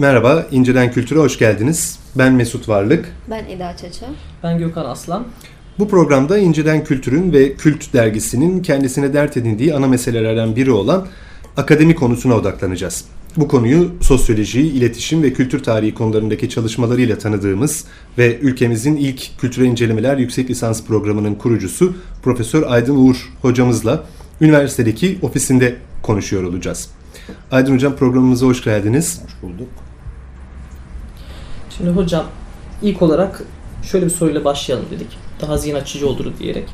Merhaba, İncelen Kültür'e hoş geldiniz. Ben Mesut Varlık. Ben Eda Çaça. Ben Gökhan Aslan. Bu programda İncelen Kültür'ün ve Kült dergisinin kendisine dert edindiği ana meselelerden biri olan akademi konusuna odaklanacağız. Bu konuyu sosyoloji, iletişim ve kültür tarihi konularındaki çalışmalarıyla tanıdığımız ve ülkemizin ilk kültüre incelemeler yüksek lisans programının kurucusu Profesör Aydın Uğur hocamızla üniversitedeki ofisinde konuşuyor olacağız. Aydın Hocam programımıza hoş geldiniz. Hoş bulduk. Şimdi hocam ilk olarak şöyle bir soruyla başlayalım dedik. Daha zihin açıcı olur diyerek.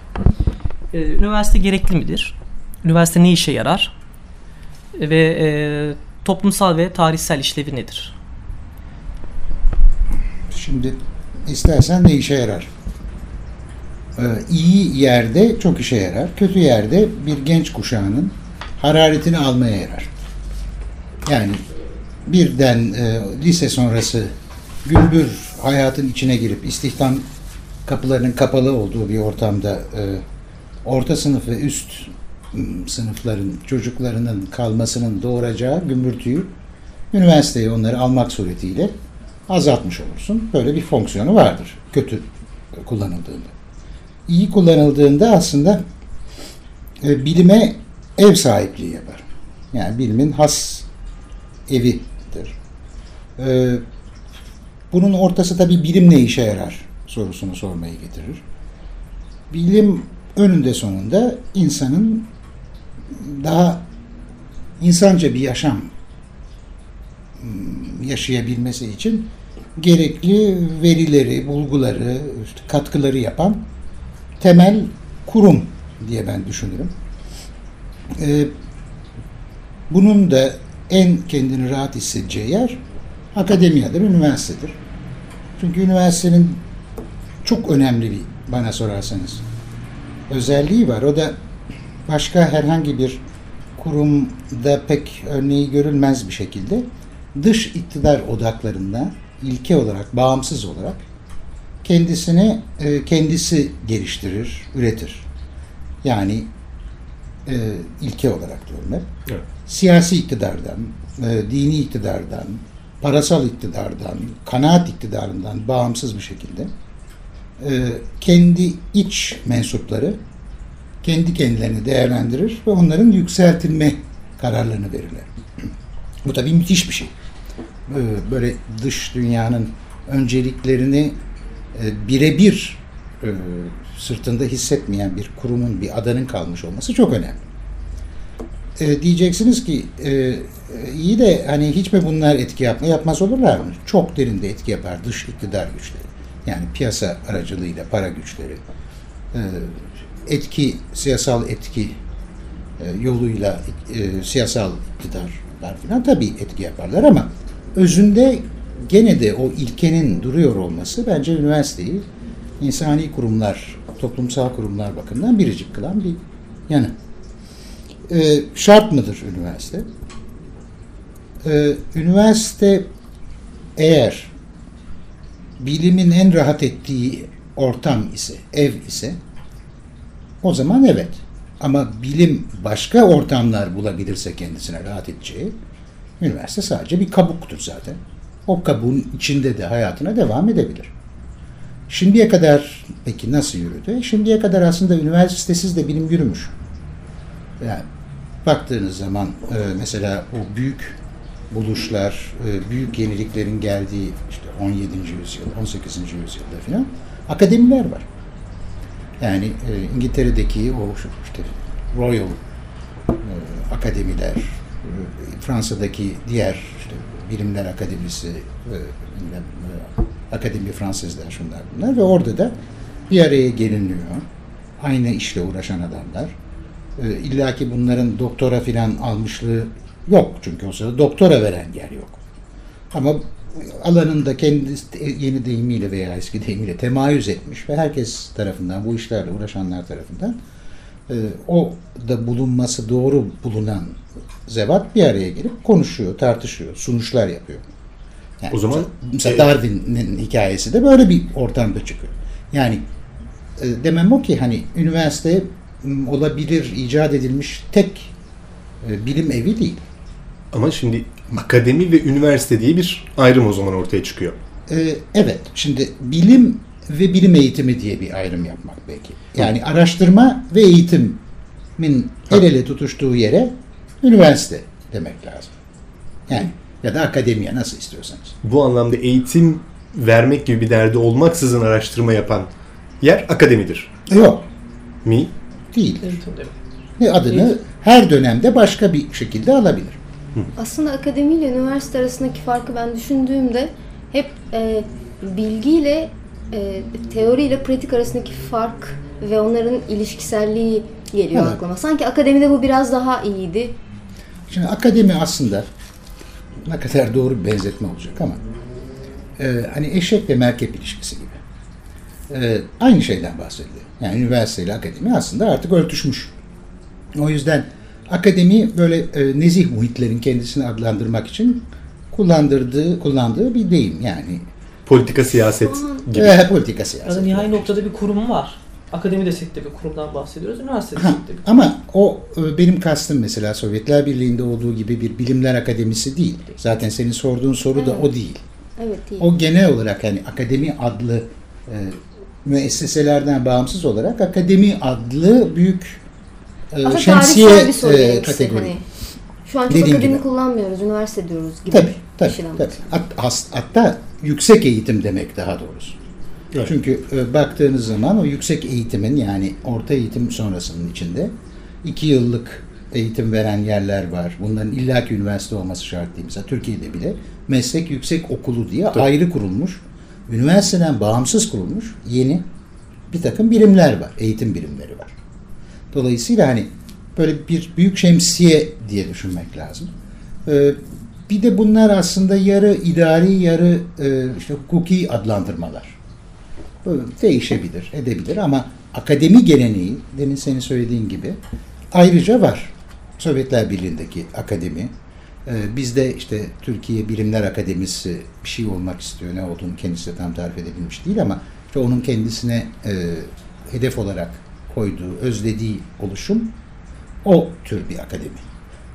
Ee, üniversite gerekli midir? Üniversite ne işe yarar? Ve e, toplumsal ve tarihsel işlevi nedir? Şimdi istersen ne işe yarar? Ee, iyi yerde çok işe yarar. Kötü yerde bir genç kuşağının hararetini almaya yarar. Yani birden e, lise sonrası gümbür hayatın içine girip istihdam kapılarının kapalı olduğu bir ortamda e, orta sınıf ve üst sınıfların çocuklarının kalmasının doğuracağı gümbürtüyü üniversiteye onları almak suretiyle azaltmış olursun. Böyle bir fonksiyonu vardır. Kötü kullanıldığında. İyi kullanıldığında aslında e, bilime ev sahipliği yapar. Yani bilimin has evidir. E, bunun ortası tabii bilim ne işe yarar sorusunu sormayı getirir. Bilim önünde sonunda insanın daha insanca bir yaşam yaşayabilmesi için gerekli verileri, bulguları, katkıları yapan temel kurum diye ben düşünürüm. Ee, bunun da en kendini rahat hissedeceği yer akademiyadır, üniversitedir. Çünkü üniversitenin çok önemli bir bana sorarsanız özelliği var. O da başka herhangi bir kurumda pek örneği görülmez bir şekilde dış iktidar odaklarında ilke olarak, bağımsız olarak kendisini e, kendisi geliştirir, üretir. Yani e, ilke olarak diyorum hep. Evet. Siyasi iktidardan, e, dini iktidardan, parasal iktidardan, kanaat iktidarından bağımsız bir şekilde e, kendi iç mensupları kendi kendilerini değerlendirir ve onların yükseltilme kararlarını verirler. Bu tabii müthiş bir şey. Ee, böyle dış dünyanın önceliklerini e, birebir e, sırtında hissetmeyen bir kurumun, bir adanın kalmış olması çok önemli. E, diyeceksiniz ki iyi de hani hiç mi bunlar etki yapma yapmaz olurlar mı? Çok derinde etki yapar dış iktidar güçleri. Yani piyasa aracılığıyla para güçleri, etki, siyasal etki yoluyla siyasal iktidarlar falan tabii etki yaparlar ama özünde gene de o ilkenin duruyor olması bence üniversiteyi insani kurumlar, toplumsal kurumlar bakımından biricik kılan bir yanı. Ee, şart mıdır üniversite? Ee, üniversite eğer bilimin en rahat ettiği ortam ise, ev ise o zaman evet. Ama bilim başka ortamlar bulabilirse kendisine rahat edeceği Üniversite sadece bir kabuktur zaten. O kabuğun içinde de hayatına devam edebilir. Şimdiye kadar peki nasıl yürüdü? Şimdiye kadar aslında üniversitesiz de bilim yürümüş. Yani baktığınız zaman e, mesela o büyük buluşlar, e, büyük yeniliklerin geldiği işte 17. yüzyıl, 18. yüzyılda filan akademiler var. Yani e, İngiltere'deki o işte Royal akademiler, Fransa'daki diğer işte bilimler akademisi, e, akademi Fransızlar şunlar bunlar ve orada da bir araya geliniyor. Aynı işle uğraşan adamlar. E, İlla ki bunların doktora filan almışlığı yok. Çünkü o sırada doktora veren yer yok. Ama alanında kendi yeni deyimiyle veya eski deyimiyle temayüz etmiş ve herkes tarafından, bu işlerle uğraşanlar tarafından e, o da bulunması doğru bulunan zevat bir araya gelip konuşuyor, tartışıyor, sunuşlar yapıyor. Yani o zaman mesela e, Darwin'in hikayesi de böyle bir ortamda çıkıyor. Yani e, demem o ki hani üniversite olabilir, icat edilmiş tek e, bilim evi değil. Ama şimdi akademi ve üniversite diye bir ayrım o zaman ortaya çıkıyor. Ee, evet, şimdi bilim ve bilim eğitimi diye bir ayrım yapmak belki. Yani araştırma ve eğitimin el ele tutuştuğu yere üniversite demek lazım. Yani ya da akademiye nasıl istiyorsanız. Bu anlamda eğitim vermek gibi bir derdi olmaksızın araştırma yapan yer akademidir. Yok, Mi? Değil. Ne adını her dönemde başka bir şekilde alabilir. Aslında akademi ile üniversite arasındaki farkı ben düşündüğümde hep e, bilgiyle e, teoriyle pratik arasındaki fark ve onların ilişkiselliği geliyor Evet. aklıma. Sanki akademide bu biraz daha iyiydi. Şimdi akademi aslında ne kadar doğru bir benzetme olacak ama e, hani eşek ve merkep ilişkisi gibi. E, aynı şeyden bahsediliyor. Yani üniversite ile akademi aslında artık örtüşmüş. O yüzden akademi böyle e, nezih muhitlerin kendisini adlandırmak için kullandırdığı kullandığı bir deyim yani. Politika, siyaset gibi. E, politika Yani siyaset. nihai noktada bir kurum var. Akademi desek de bir kurumdan bahsediyoruz. Üniversite Ha, desek de bir ama o e, benim kastım mesela Sovyetler Birliği'nde olduğu gibi bir bilimler akademisi değil. Zaten senin sorduğun soru da o değil. Evet değil. O genel olarak hani akademi adlı e, müesseselerden bağımsız olarak akademi adlı büyük e, şemsiye e, kategori. Hani, şu an çok Dediğim akademi gibi. kullanmıyoruz, üniversite diyoruz gibi. Tabii, tabii, düşünüyorum. tabii. Hat- hatta yüksek eğitim demek daha doğrusu. Evet. Çünkü e, baktığınız zaman o yüksek eğitimin yani orta eğitim sonrasının içinde iki yıllık eğitim veren yerler var. Bunların illaki üniversite olması şart değil. Mesela Türkiye'de bile meslek yüksek okulu diye Tabii. ayrı kurulmuş, üniversiteden bağımsız kurulmuş yeni bir takım birimler var. Eğitim birimleri var. Dolayısıyla hani böyle bir büyük şemsiye diye düşünmek lazım. Ee, bir de bunlar aslında yarı idari, yarı e, işte hukuki adlandırmalar. Bu değişebilir, edebilir ama akademi geleneği, demin senin söylediğin gibi ayrıca var. Sovyetler Birliği'ndeki akademi. Ee, bizde işte Türkiye Bilimler Akademisi bir şey olmak istiyor. Ne olduğunu kendisi de tam tarif edebilmiş değil ama işte onun kendisine e, hedef olarak koyduğu, özlediği oluşum o tür bir akademi.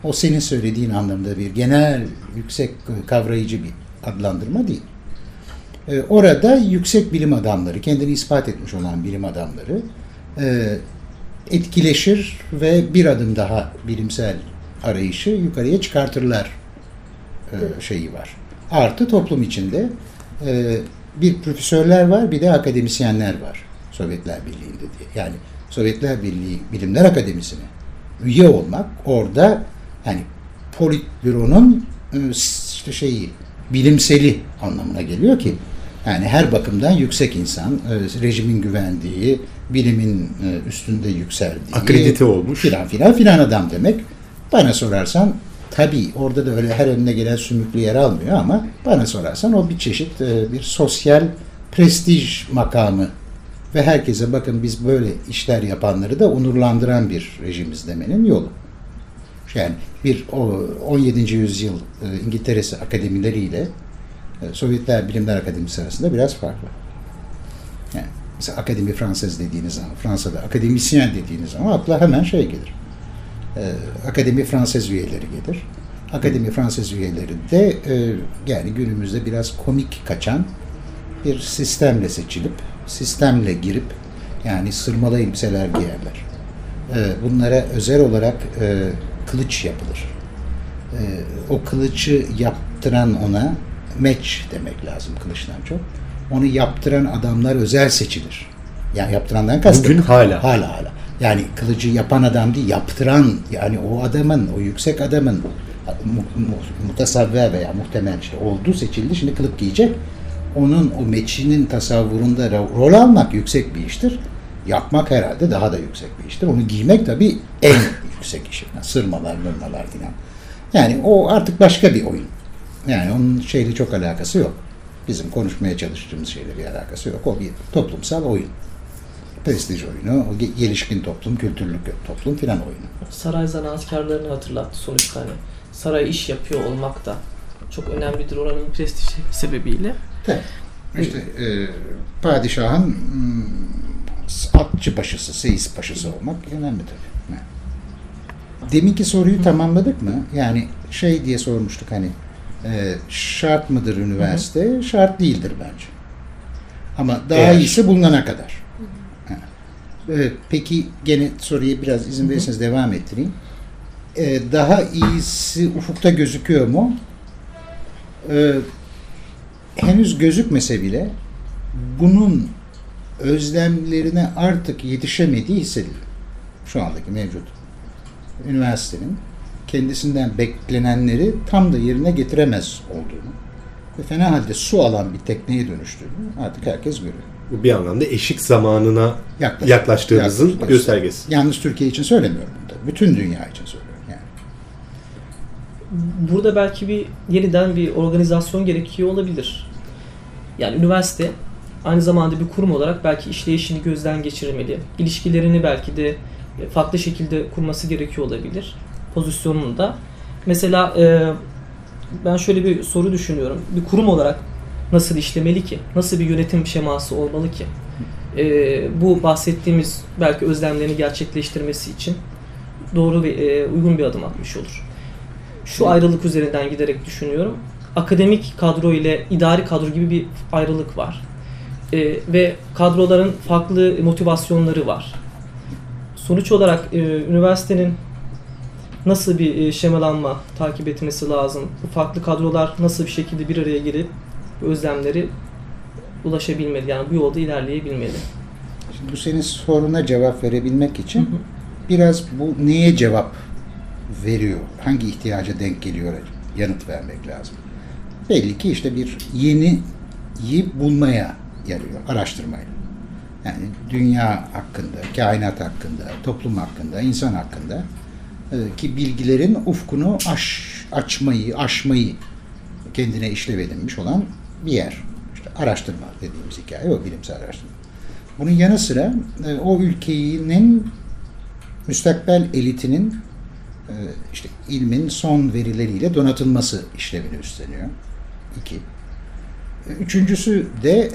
O senin söylediğin anlamda bir genel, yüksek kavrayıcı bir adlandırma değil. Ee, orada yüksek bilim adamları, kendini ispat etmiş olan bilim adamları e, etkileşir ve bir adım daha bilimsel arayışı yukarıya çıkartırlar e, şeyi var. Artı toplum içinde e, bir profesörler var, bir de akademisyenler var Sovyetler Birliği'nde diye. Yani Sovyetler Birliği Bilimler Akademisi'ne üye olmak orada hani politbüronun e, işte şeyi bilimseli anlamına geliyor ki yani her bakımdan yüksek insan, e, rejimin güvendiği, bilimin e, üstünde yükseldiği, Akredite olmuş. filan filan filan adam demek. Bana sorarsan tabii orada da öyle her önüne gelen sümüklü yer almıyor ama bana sorarsan o bir çeşit e, bir sosyal prestij makamı ve herkese bakın biz böyle işler yapanları da onurlandıran bir rejimiz demenin yolu. Yani bir o 17. yüzyıl e, İngiltere'si akademileriyle e, Sovyetler Bilimler Akademisi arasında biraz farklı. Yani mesela Akademi Fransız dediğiniz zaman, Fransa'da akademisyen dediğiniz zaman akla hemen şey gelir. E, Akademi Fransız üyeleri gelir. Akademi Fransız üyeleri de e, yani günümüzde biraz komik kaçan bir sistemle seçilip, sistemle girip yani sırmalı elbiseler giyerler. E, bunlara özel olarak e, kılıç yapılır. E, o kılıcı yaptıran ona meç demek lazım kılıçtan çok. Onu yaptıran adamlar özel seçilir. Yani yaptırandan kastım. Bugün hala. Hala hala. Yani kılıcı yapan adam değil, yaptıran yani o adamın, o yüksek adamın mu, mu, mutasavver veya muhtemel işte olduğu seçildi. Şimdi kılık giyecek. Onun o meçinin tasavvurunda ro- rol almak yüksek bir iştir. Yapmak herhalde daha da yüksek bir iştir. Onu giymek tabii en yüksek iş. Yani sırmalar, mırmalar filan. Yani o artık başka bir oyun. Yani onun şeyle çok alakası yok. Bizim konuşmaya çalıştığımız şeyle bir alakası yok. O bir toplumsal oyun. Prestij oyunu, o gelişkin toplum, kültürlü toplum filan oyunu. saray zanaatkarlarını hatırlattı sonuçta hani. Saray iş yapıyor olmak da çok önemlidir oranın prestiji sebebiyle. İşte e, padişahın mm, atçı paşası, seyis paşası olmak önemli tabii. Deminki soruyu tamamladık mı? Yani şey diye sormuştuk hani e, şart mıdır üniversite? Şart değildir bence. Ama daha Eğer- iyisi bulunana kadar. Ha. E, peki gene soruya biraz izin verirseniz devam ettireyim. E, daha iyisi ufukta gözüküyor mu? E, henüz gözükmese bile bunun özlemlerine artık yetişemediği hissediliyor. Şu andaki mevcut üniversitenin kendisinden beklenenleri tam da yerine getiremez olduğunu ve fena halde su alan bir tekneye dönüştüğünü artık herkes görüyor. Bu bir anlamda eşik zamanına Yaklaş- yaklaştığımızın yaklaş- göstergesi. Yalnız Türkiye için söylemiyorum bunu da. Bütün dünya için söylüyorum yani. Burada belki bir yeniden bir organizasyon gerekiyor olabilir. Yani üniversite aynı zamanda bir kurum olarak belki işleyişini gözden geçirmeli. İlişkilerini belki de farklı şekilde kurması gerekiyor olabilir. Pozisyonunda. Mesela e, ben şöyle bir soru düşünüyorum. Bir kurum olarak nasıl işlemeli ki? Nasıl bir yönetim şeması olmalı ki? E, bu bahsettiğimiz belki özlemlerini gerçekleştirmesi için doğru ve e, uygun bir adım atmış olur. Şu ayrılık üzerinden giderek düşünüyorum. Akademik kadro ile idari kadro gibi bir ayrılık var. E, ve kadroların farklı motivasyonları var. Sonuç olarak e, üniversitenin nasıl bir e, şemalanma takip etmesi lazım? Bu farklı kadrolar nasıl bir şekilde bir araya gelip özlemleri ulaşabilmeli? Yani bu yolda ilerleyebilmeli. Şimdi bu senin soruna cevap verebilmek için Hı hı. biraz bu neye cevap veriyor, hangi ihtiyaca denk geliyor yanıt vermek lazım. Belli ki işte bir yeniyi bulmaya yarıyor, araştırmayla. Yani dünya hakkında, kainat hakkında, toplum hakkında, insan hakkında e, ki bilgilerin ufkunu aş, açmayı, aşmayı kendine işlev edinmiş olan bir yer. İşte araştırma dediğimiz hikaye o bilimsel araştırma. Bunun yanı sıra e, o ülkenin müstakbel elitinin e, işte ilmin son verileriyle donatılması işlevini üstleniyor. İki. E, Üçüncüsü de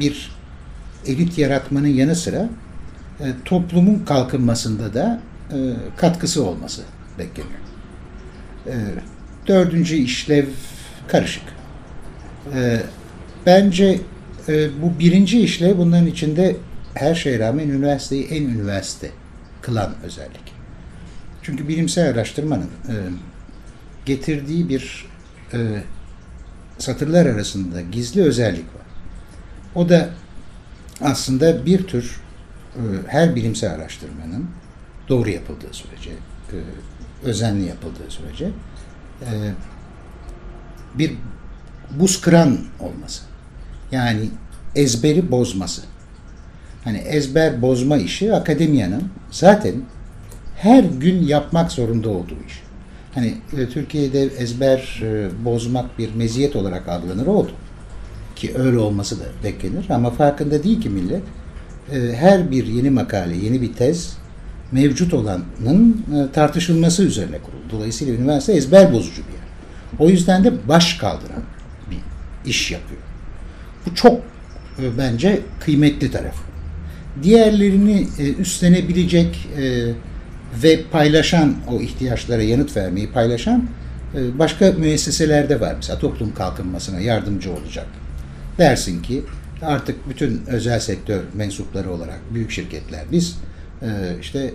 bir elit yaratmanın yanı sıra toplumun kalkınmasında da katkısı olması bekleniyor. Dördüncü işlev karışık. E, Bence e, bu birinci işlev bunların içinde her şeye rağmen üniversiteyi en üniversite kılan özellik. Çünkü bilimsel araştırmanın e, getirdiği bir e, satırlar arasında gizli özellik var. O da aslında bir tür e, her bilimsel araştırmanın doğru yapıldığı sürece, e, özenli yapıldığı sürece e, bir buz kıran olması. Yani ezberi bozması. Hani ezber bozma işi akademiyanın zaten her gün yapmak zorunda olduğu iş. Hani e, Türkiye'de ezber e, bozmak bir meziyet olarak algılanır oldu. Ki öyle olması da beklenir ama farkında değil ki millet. E, her bir yeni makale, yeni bir tez mevcut olanın tartışılması üzerine kuruldu. Dolayısıyla üniversite ezber bozucu bir yer. O yüzden de baş kaldıran iş yapıyor. Bu çok e, bence kıymetli tarafı. Diğerlerini e, üstlenebilecek e, ve paylaşan o ihtiyaçlara yanıt vermeyi paylaşan başka müesseselerde var. Mesela toplum kalkınmasına yardımcı olacak. Dersin ki artık bütün özel sektör mensupları olarak büyük şirketler biz işte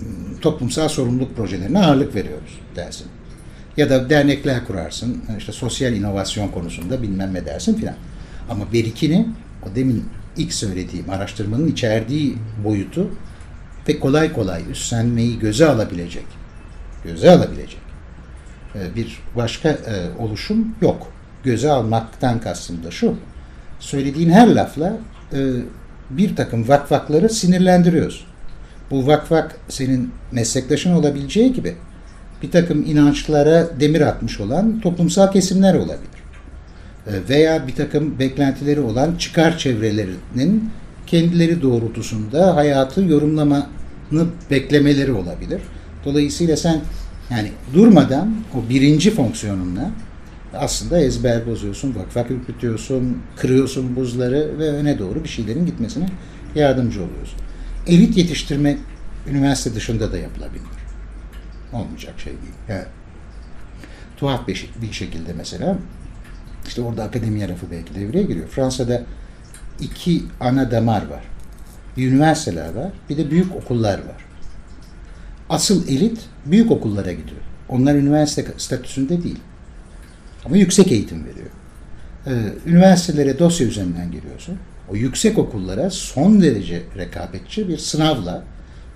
m, toplumsal sorumluluk projelerine ağırlık veriyoruz dersin. Ya da dernekler kurarsın, işte sosyal inovasyon konusunda bilmem ne dersin filan. Ama berikini, o demin ilk söylediğim araştırmanın içerdiği boyutu ve kolay kolay üstlenmeyi göze alabilecek, göze alabilecek e, bir başka e, oluşum yok. Göze almaktan kastım da şu, söylediğin her lafla e, bir takım vakvakları sinirlendiriyorsun. Bu vakvak senin meslektaşın olabileceği gibi bir takım inançlara demir atmış olan toplumsal kesimler olabilir. E, Veya bir takım beklentileri olan çıkar çevrelerinin kendileri doğrultusunda hayatı yorumlamanı beklemeleri olabilir. Dolayısıyla sen yani durmadan o birinci fonksiyonunla aslında ezber bozuyorsun, vakvak ürkütüyorsun, kırıyorsun buzları ve öne doğru bir şeylerin gitmesine yardımcı oluyorsun. Elit yetiştirme üniversite dışında da yapılabilir. Olmayacak şey değil. Yani, tuhaf bir, bir şekilde mesela işte orada akademi rafı belki devreye giriyor. Fransa'da iki ana damar var. Bir üniversiteler var, bir de büyük okullar var. Asıl elit büyük okullara gidiyor. Onlar üniversite statüsünde değil. Ama yüksek eğitim veriyor. Ee, üniversitelere dosya üzerinden giriyorsun. O yüksek okullara son derece rekabetçi bir sınavla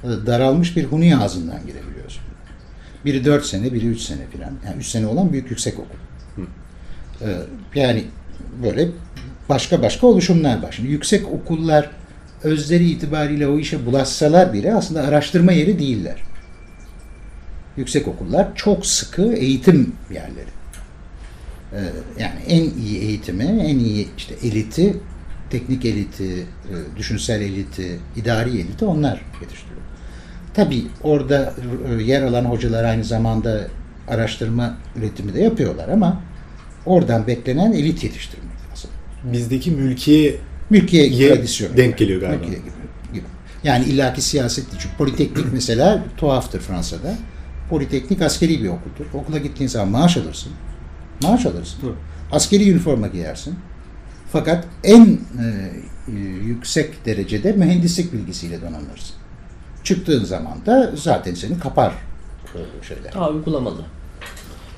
e, daralmış bir huni ağzından girebiliyorsun. Biri 4 sene, biri 3 sene filan. Yani 3 sene olan büyük yüksek okul. Ee, yani böyle başka başka oluşumlar var. Şimdi yüksek okullar özleri itibariyle o işe bulaşsalar bile aslında araştırma yeri değiller. Yüksek okullar çok sıkı eğitim yerleri. Ee, yani en iyi eğitimi, en iyi işte eliti, teknik eliti, e, düşünsel eliti, idari eliti onlar yetiştiriyor. Tabii orada e, yer alan hocalar aynı zamanda araştırma üretimi de yapıyorlar ama oradan beklenen elit yetiştirmek lazım. Bizdeki mülkiye Mülkiye Ye- tradisyonu. denk geliyor galiba. Mülkiye gibi. Yani illaki siyaset. Çünkü politeknik mesela tuhaftır Fransa'da. Politeknik askeri bir okuldur. Okula gittiğin zaman maaş alırsın. Maaş alırsın. Hı. Askeri üniforma giyersin. Fakat en e, yüksek derecede mühendislik bilgisiyle donanırsın. Çıktığın zaman da zaten seni kapar şeyler. Daha uygulamalı.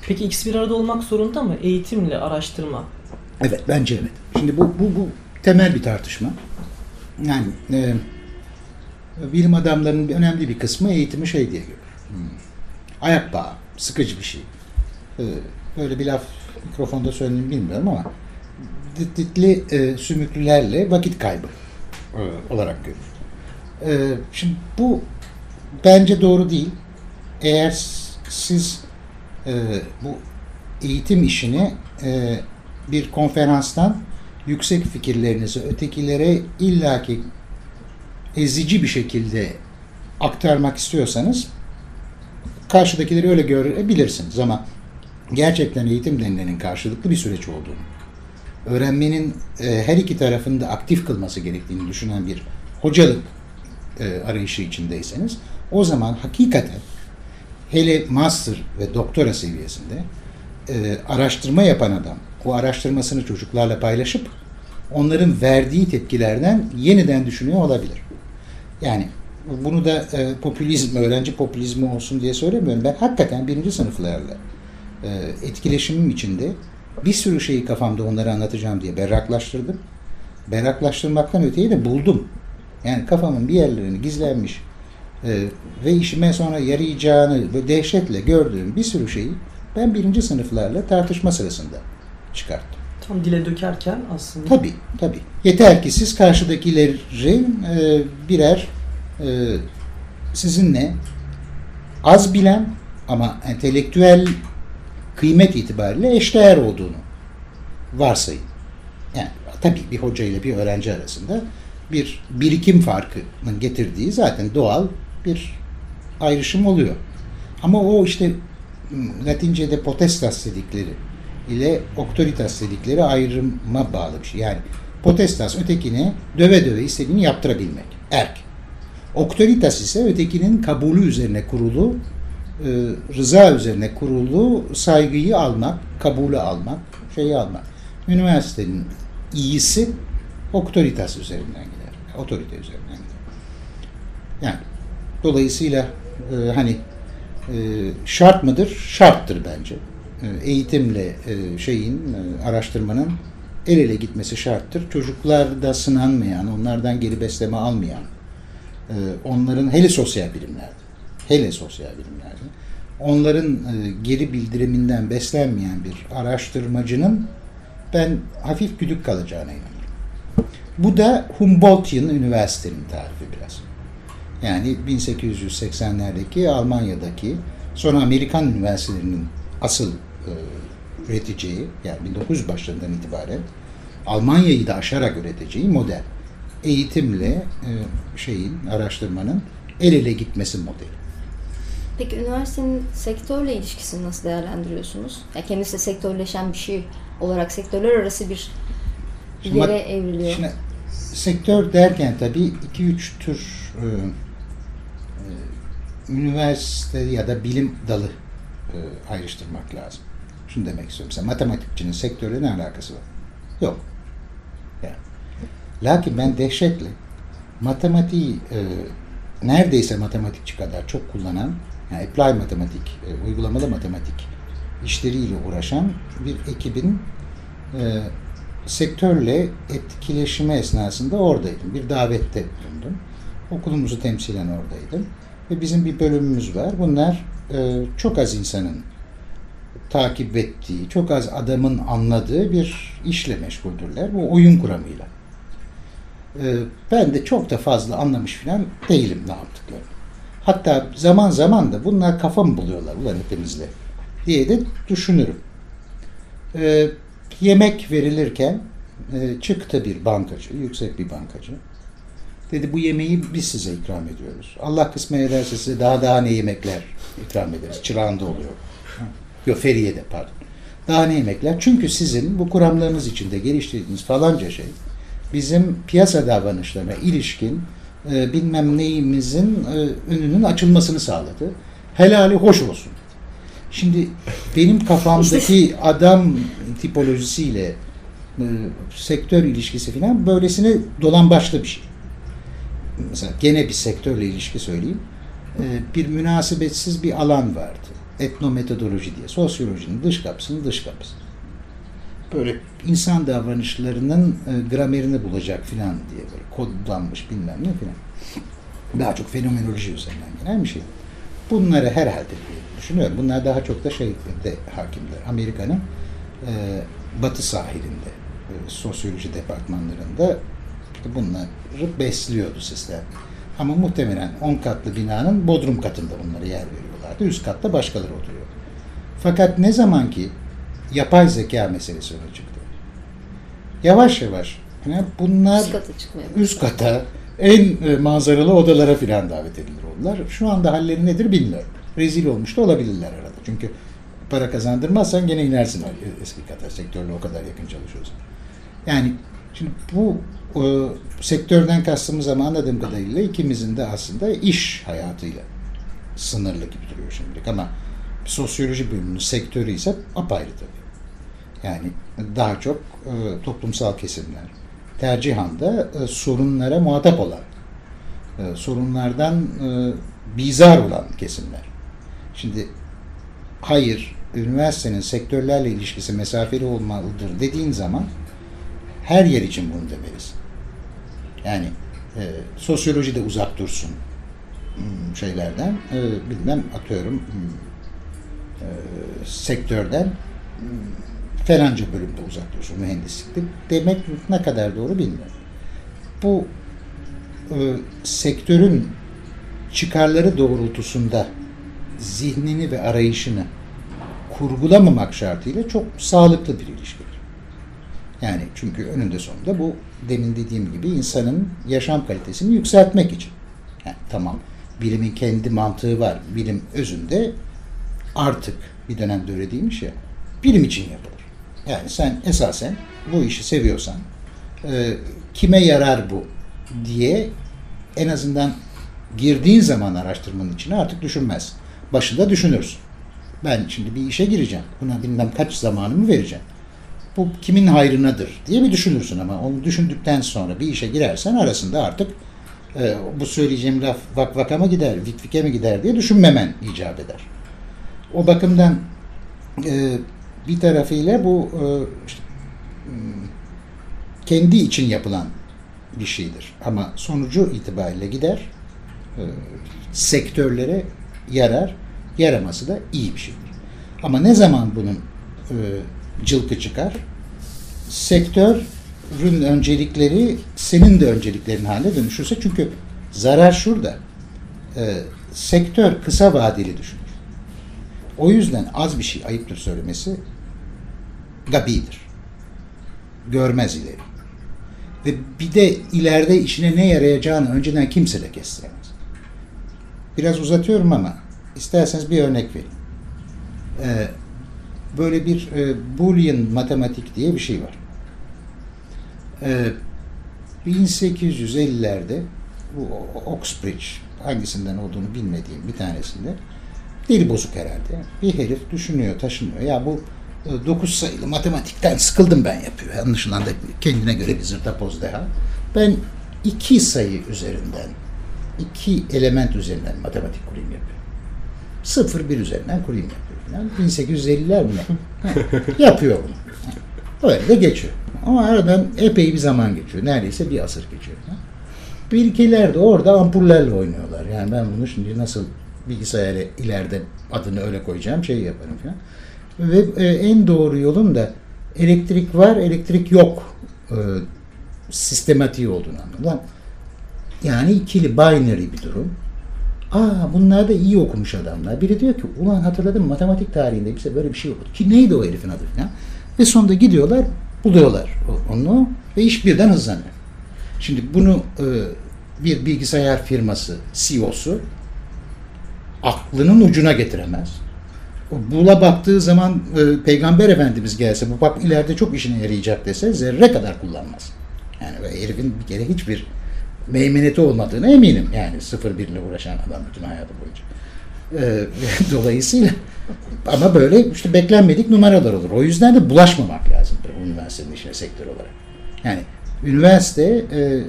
Peki ikisi bir arada olmak zorunda mı? Eğitimle araştırma. Evet bence evet. Şimdi bu bu bu temel bir tartışma. Yani e, bilim adamlarının önemli bir kısmı eğitimi şey diye görür. Hmm. Ayak bağı, sıkıcı bir şey. E, böyle bir laf mikrofonda söylediğimi bilmiyorum ama dit- ditli e, sümüklülerle vakit kaybı e, olarak görür. E, şimdi bu bence doğru değil. Eğer siz e, bu eğitim işini e, bir konferanstan yüksek fikirlerinizi ötekilere illaki ezici bir şekilde aktarmak istiyorsanız karşıdakileri öyle görebilirsiniz ama gerçekten eğitim denilenin karşılıklı bir süreç olduğunu, öğrenmenin e, her iki tarafında aktif kılması gerektiğini düşünen bir hocalık e, arayışı içindeyseniz o zaman hakikaten hele master ve doktora seviyesinde e, araştırma yapan adam o araştırmasını çocuklarla paylaşıp onların verdiği tepkilerden yeniden düşünüyor olabilir. Yani bunu da e, popülizm, öğrenci popülizmi olsun diye söylemiyorum. Ben hakikaten birinci sınıflarla e, etkileşimim içinde bir sürü şeyi kafamda onlara anlatacağım diye berraklaştırdım. Berraklaştırmaktan öteyi de buldum. Yani kafamın bir yerlerini gizlenmiş e, ve işime sonra yarayacağını ve dehşetle gördüğüm bir sürü şeyi ben birinci sınıflarla tartışma sırasında çıkarttım. Tam dile dökerken aslında Tabii, tabii. Yeter ki siz karşıdakilerin e, birer e, sizinle az bilen ama entelektüel kıymet itibariyle eşdeğer olduğunu varsayın. Yani tabii bir hoca ile bir öğrenci arasında bir birikim farkının getirdiği zaten doğal bir ayrışım oluyor. Ama o işte m, Latince'de potestas dedikleri ile auctoritas dedikleri ayrıma bağlı bir şey. Yani potestas ötekine döve döve istediğini yaptırabilmek. Erk. Auctoritas ise ötekinin kabulü üzerine kurulu, e, rıza üzerine kurulu saygıyı almak, kabulü almak, şeyi almak. Üniversitenin iyisi auctoritas üzerinden gider. Otorite üzerinden gider. Yani dolayısıyla e, hani e, şart mıdır? Şarttır bence. E, eğitimle e, şeyin e, araştırmanın el ele gitmesi şarttır. Çocuklarda sınanmayan, onlardan geri besleme almayan, e, onların hele sosyal bilimlerde, hele sosyal bilimlerde, onların e, geri bildiriminden beslenmeyen bir araştırmacının ben hafif güdük kalacağına inanıyorum. Bu da Humboldtian Üniversitenin tarifi biraz. Yani 1880'lerdeki Almanya'daki sonra Amerikan üniversitelerinin asıl e, üreteceği yani 1900 başlarından itibaren Almanya'yı da aşarak üreteceği model. Eğitimle e, şeyin araştırmanın el ele gitmesi modeli. Peki üniversitenin sektörle ilişkisini nasıl değerlendiriyorsunuz? Ya kendisi sektörleşen bir şey olarak sektörler arası bir Şimdi yere bak- evriliyor. Şimdi sektör derken tabii 2-3 tür e, e, üniversite ya da bilim dalı e, ayrıştırmak lazım. Şunu demek istiyorum. Mesela matematikçinin sektörle ne alakası var? Yok. Yani. Lakin ben dehşetle matematiği e, neredeyse matematikçi kadar çok kullanan, yani apply matematik, e, uygulamalı matematik işleriyle uğraşan bir ekibin e, sektörle etkileşimi esnasında oradaydım. Bir davette bulundum. Okulumuzu temsilen oradaydım. Ve bizim bir bölümümüz var. Bunlar e, çok az insanın takip ettiği, çok az adamın anladığı bir işle meşguldürler. Bu oyun kuramıyla. E, ben de çok da fazla anlamış falan değilim ne yaptıklarını. Hatta zaman zaman da bunlar kafa mı buluyorlar ulan hepimizle diye de düşünürüm. E, yemek verilirken e, çıktı bir bankacı, yüksek bir bankacı. Dedi bu yemeği biz size ikram ediyoruz. Allah kısmet ederse size daha daha ne yemekler ikram ederiz. Çırağında oluyor. Yok Feriye'de pardon. Daha ne yemekler? Çünkü sizin bu kuramlarınız içinde geliştirdiğiniz falanca şey bizim piyasa davranışlarına ilişkin e, bilmem neyimizin e, önünün açılmasını sağladı. Helali hoş olsun. Şimdi benim kafamdaki adam tipolojisiyle e, sektör ilişkisi falan böylesine dolan başlı bir şey. Mesela gene bir sektörle ilişki söyleyeyim. E, bir münasebetsiz bir alan vardı. Etnometodoloji diye. Sosyolojinin dış kapısının dış kapısı. Böyle insan davranışlarının e, gramerini bulacak filan diye böyle kodlanmış bilmem ne filan. Daha çok fenomenoloji üzerinden gelen bir şey. Bunları herhalde diye düşünüyorum. Bunlar daha çok da şeyde hakimler. Amerika'nın e, batı sahilinde e, sosyoloji departmanlarında işte bunları besliyordu sistem. Ama muhtemelen 10 katlı binanın bodrum katında bunlara yer veriyorlardı. Üst katta başkaları oturuyor. Fakat ne zaman ki yapay zeka meselesi öne çıktı. Yavaş yavaş yani bunlar Üst kata üst kata en e, manzaralı odalara filan davet edilir onlar. Şu anda halleri nedir bilmiyorum. Rezil olmuş da olabilirler arada. Çünkü para kazandırmazsan gene inersin eski kata sektörle o kadar yakın çalışıyorsan. Yani şimdi bu e, sektörden kastımız ama anladığım kadarıyla ikimizin de aslında iş hayatıyla sınırlı gibi duruyor şimdilik ama sosyoloji bölümünün sektörü ise apayrı tabii. Yani daha çok e, toplumsal kesimler, tercihan da e, sorunlara muhatap olan, e, sorunlardan e, bizar olan kesimler. Şimdi hayır, üniversitenin sektörlerle ilişkisi mesafeli olmalıdır dediğin zaman her yer için bunu demelisin. Yani e, sosyoloji de uzak dursun hmm, şeylerden, e, bilmem atıyorum hmm, e, sektörden hmm, falanca bölümde uzak dursun mühendislikte demek ne kadar doğru bilmiyorum. Bu e, sektörün çıkarları doğrultusunda zihnini ve arayışını kurgulamamak şartıyla çok sağlıklı bir ilişkidir. Yani çünkü önünde sonunda bu demin dediğim gibi insanın yaşam kalitesini yükseltmek için. Yani tamam bilimin kendi mantığı var. Bilim özünde artık bir dönemde öyle değilmiş ya bilim için yapılır. Yani sen esasen bu işi seviyorsan e, kime yarar bu diye en azından girdiğin zaman araştırmanın içine artık düşünmez. Başında düşünürsün. Ben şimdi bir işe gireceğim. Buna bilmem kaç zamanımı vereceğim. Bu kimin hayrınadır diye bir düşünürsün ama onu düşündükten sonra bir işe girersen arasında artık e, bu söyleyeceğim laf vak vaka mı gider, vik vike mi gider diye düşünmemen icap eder. O bakımdan e, bir tarafıyla bu e, işte, kendi için yapılan bir şeydir. Ama sonucu itibariyle gider e, sektörlere yarar, yaraması da iyi bir şeydir. Ama ne zaman bunun e, cılkı çıkar? Sektörün öncelikleri senin de önceliklerin haline dönüşürse çünkü zarar şurada. E, sektör kısa vadeli düşünür. O yüzden az bir şey ayıptır söylemesi gabidir. Görmez ileri. Ve bir de ileride işine ne yarayacağını önceden kimse de kestiremez. Biraz uzatıyorum ama isterseniz bir örnek vereyim. Ee, böyle bir e, Boolean matematik diye bir şey var. Ee, 1850'lerde bu Oxbridge, hangisinden olduğunu bilmediğim bir tanesinde deli bozuk herhalde. Bir herif düşünüyor, taşınıyor. Ya bu 9 sayılı matematikten sıkıldım ben yapıyor. Anlaşılan da kendine göre bir zırtapoz deha. Ben iki sayı üzerinden, iki element üzerinden matematik kurayım yapıyor. Sıfır bir üzerinden kurayım yapıyor. Yani 1850'ler mi yapıyor bunu. Öyle de geçiyor. Ama aradan epey bir zaman geçiyor. Neredeyse bir asır geçiyor. Bilgiler de orada ampullerle oynuyorlar. Yani ben bunu şimdi nasıl bilgisayara ileride adını öyle koyacağım şey yaparım falan. Ve e, en doğru yolun da elektrik var, elektrik yok e, sistematiği olduğunu anladım. Yani ikili binary bir durum. Aa bunlar da iyi okumuş adamlar. Biri diyor ki ulan hatırladım matematik tarihinde bize böyle bir şey okudu. Ki neydi o herifin adı falan. Ve sonunda gidiyorlar buluyorlar onu ve iş birden hızlanıyor. Şimdi bunu e, bir bilgisayar firması CEO'su aklının ucuna getiremez. Bula baktığı zaman e, Peygamber Efendimiz gelse bu bak ileride çok işine yarayacak dese zerre kadar kullanmaz. Yani herifin bir kere hiçbir meymeneti olmadığına eminim. Yani sıfır birle uğraşan adam bütün hayatı boyunca. E, dolayısıyla ama böyle işte beklenmedik numaralar olur. O yüzden de bulaşmamak lazım üniversitenin işine sektör olarak. Yani üniversite e,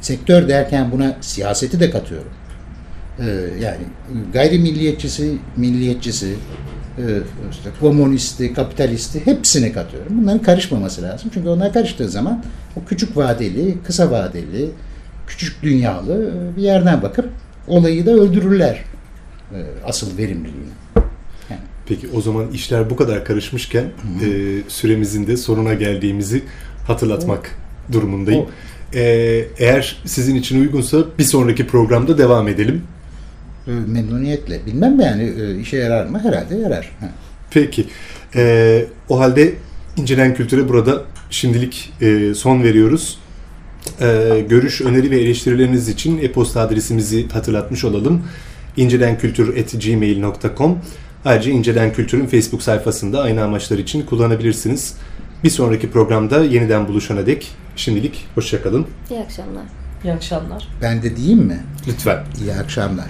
sektör derken buna siyaseti de katıyorum. Ee, yani gayrimilliyetçisi, milliyetçisi, e, işte komünisti, kapitalisti hepsini katıyorum. Bunların karışmaması lazım. Çünkü onlar karıştığı zaman o küçük vadeli, kısa vadeli, küçük dünyalı e, bir yerden bakıp olayı da öldürürler e, asıl verimliliğini. Peki o zaman işler bu kadar karışmışken e, süremizin de sonuna geldiğimizi hatırlatmak durumundayım. E, eğer sizin için uygunsa bir sonraki programda devam edelim. E, Memnuniyetle. Bilmem yani e, işe yarar mı? Herhalde yarar. Ha. Peki. E, o halde İncelen Kültür'e burada şimdilik e, son veriyoruz. E, görüş, öneri ve eleştirileriniz için e-posta adresimizi hatırlatmış olalım. incelenkültür.gmail.com Ayrıca İncelen Kültür'ün Facebook sayfasında aynı amaçlar için kullanabilirsiniz. Bir sonraki programda yeniden buluşana dek şimdilik hoşçakalın. İyi akşamlar. İyi akşamlar. Ben de diyeyim mi? Lütfen. İyi akşamlar.